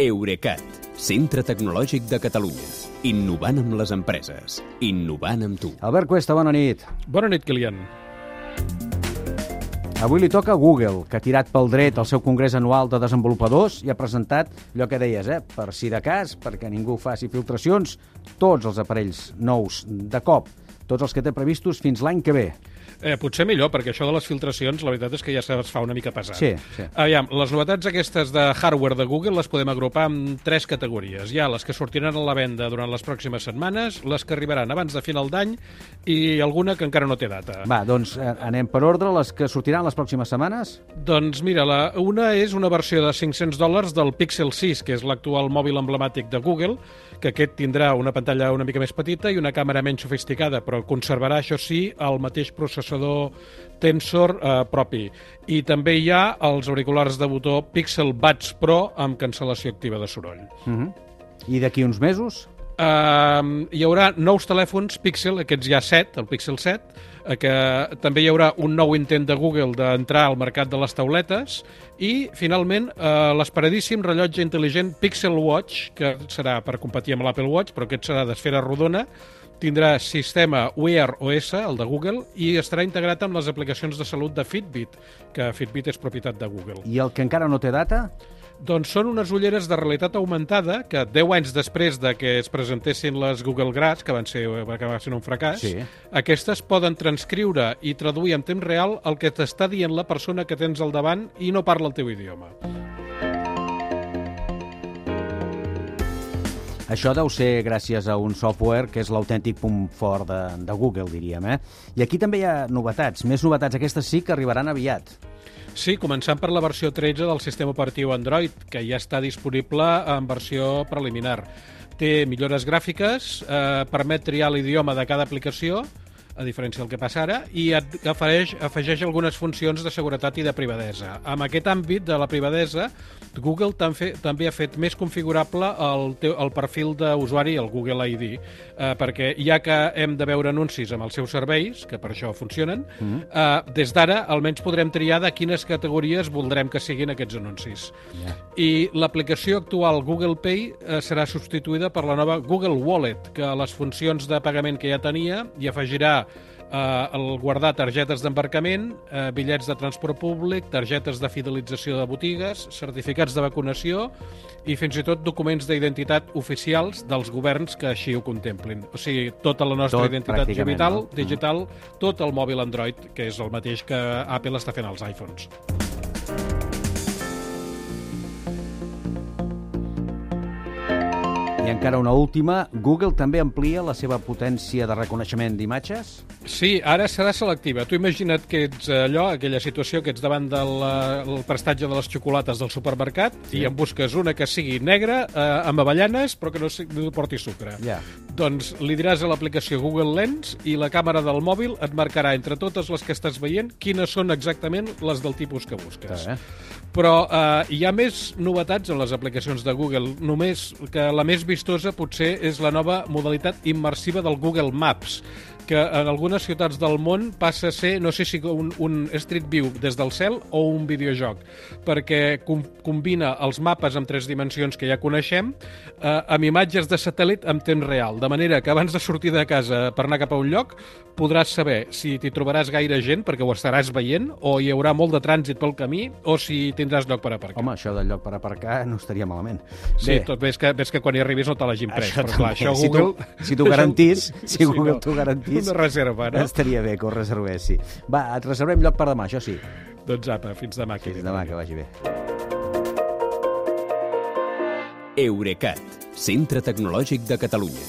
Eurecat, centre tecnològic de Catalunya. Innovant amb les empreses. Innovant amb tu. Albert Cuesta, bona nit. Bona nit, Kilian. Avui li toca a Google, que ha tirat pel dret el seu congrés anual de desenvolupadors i ha presentat allò que deies, eh? per si de cas, perquè ningú faci filtracions, tots els aparells nous de cop, tots els que té previstos fins l'any que ve. Eh, potser millor, perquè això de les filtracions, la veritat és que ja es fa una mica pesat. Sí, sí. Aviam, les novetats aquestes de hardware de Google les podem agrupar en tres categories. Hi ha les que sortiran a la venda durant les pròximes setmanes, les que arribaran abans de final d'any i alguna que encara no té data. Va, doncs eh, anem per ordre, les que sortiran les pròximes setmanes. Doncs mira, la, una és una versió de 500 dòlars del Pixel 6, que és l'actual mòbil emblemàtic de Google, que aquest tindrà una pantalla una mica més petita i una càmera menys sofisticada, però conservarà, això sí, el mateix processador Tensor eh, propi. I també hi ha els auriculars de botó Pixel Buds Pro amb cancel·lació activa de soroll. Uh -huh. I d'aquí uns mesos? Uh, hi haurà nous telèfons Pixel, aquests ja 7, el Pixel 7, eh, que també hi haurà un nou intent de Google d'entrar al mercat de les tauletes i, finalment, uh, l'esperadíssim rellotge intel·ligent Pixel Watch, que serà per competir amb l'Apple Watch, però aquest serà d'esfera rodona, tindrà sistema Wear OS, el de Google, i estarà integrat amb les aplicacions de salut de Fitbit, que Fitbit és propietat de Google. I el que encara no té data? Doncs són unes ulleres de realitat augmentada que 10 anys després de que es presentessin les Google Glass, que van ser, que va ser un fracàs, Sí. aquestes poden transcriure i traduir en temps real el que t'està dient la persona que tens al davant i no parla el teu idioma. Això deu ser gràcies a un software que és l'autèntic punt fort de, de Google, diríem, eh? I aquí també hi ha novetats, més novetats. Aquestes sí que arribaran aviat. Sí, començant per la versió 13 del sistema operatiu Android, que ja està disponible en versió preliminar. Té millores gràfiques, eh, permet triar l'idioma de cada aplicació, a diferència del que passa ara, i et afegeix, afegeix algunes funcions de seguretat i de privadesa. En aquest àmbit de la privadesa, Google tam fe, també ha fet més configurable el, teu, el perfil d'usuari, el Google ID, eh, perquè ja que hem de veure anuncis amb els seus serveis, que per això funcionen, mm. eh, des d'ara almenys podrem triar de quines categories voldrem que siguin aquests anuncis. Ja. I l'aplicació actual Google Pay eh, serà substituïda per la nova Google Wallet, que les funcions de pagament que ja tenia hi afegirà eh, el guardar targetes d'embarcament, eh, bitllets de transport públic, targetes de fidelització de botigues, certificats de vacunació i fins i tot documents d'identitat oficials dels governs que així ho contemplin. O sigui, tota la nostra Tot, identitat digital, no? digital, tot el mòbil Android, que és el mateix que Apple està fent als iPhones. I encara una última, Google també amplia la seva potència de reconeixement d'imatges? Sí, ara serà selectiva. Tu imagina't que ets allò, aquella situació que ets davant del eh, el prestatge de les xocolates del supermercat sí. i en busques una que sigui negra, eh, amb avellanes, però que no, no porti sucre. Ja. Doncs li diràs a l'aplicació Google Lens i la càmera del mòbil et marcarà entre totes les que estàs veient quines són exactament les del tipus que busques. Està bé. Però eh, hi ha més novetats en les aplicacions de Google. Només que la més vistosa potser és la nova modalitat immersiva del Google Maps, que en algunes ciutats del món passa a ser, no sé si un, un Street View des del cel o un videojoc, perquè com, combina els mapes en tres dimensions que ja coneixem eh, amb imatges de satèl·lit en temps real, de manera que abans de sortir de casa per anar cap a un lloc podràs saber si t'hi trobaràs gaire gent perquè ho estaràs veient, o hi haurà molt de trànsit pel camí, o si tindràs lloc per aparcar. Home, això del lloc per aparcar no estaria malament. Sí, tot ves que, ves que quan hi arribis no te l'hagin pres, Això però clar, també. això Si Google... tu- si t'ho garantís, si Google no. t'ho garantís, Una reserva, no? estaria bé que ho reservessi. Va, et reservem lloc per demà, això sí. Doncs apa, fins demà. Fins Kevin. demà, que vagi bé. Eurecat, centre tecnològic de Catalunya.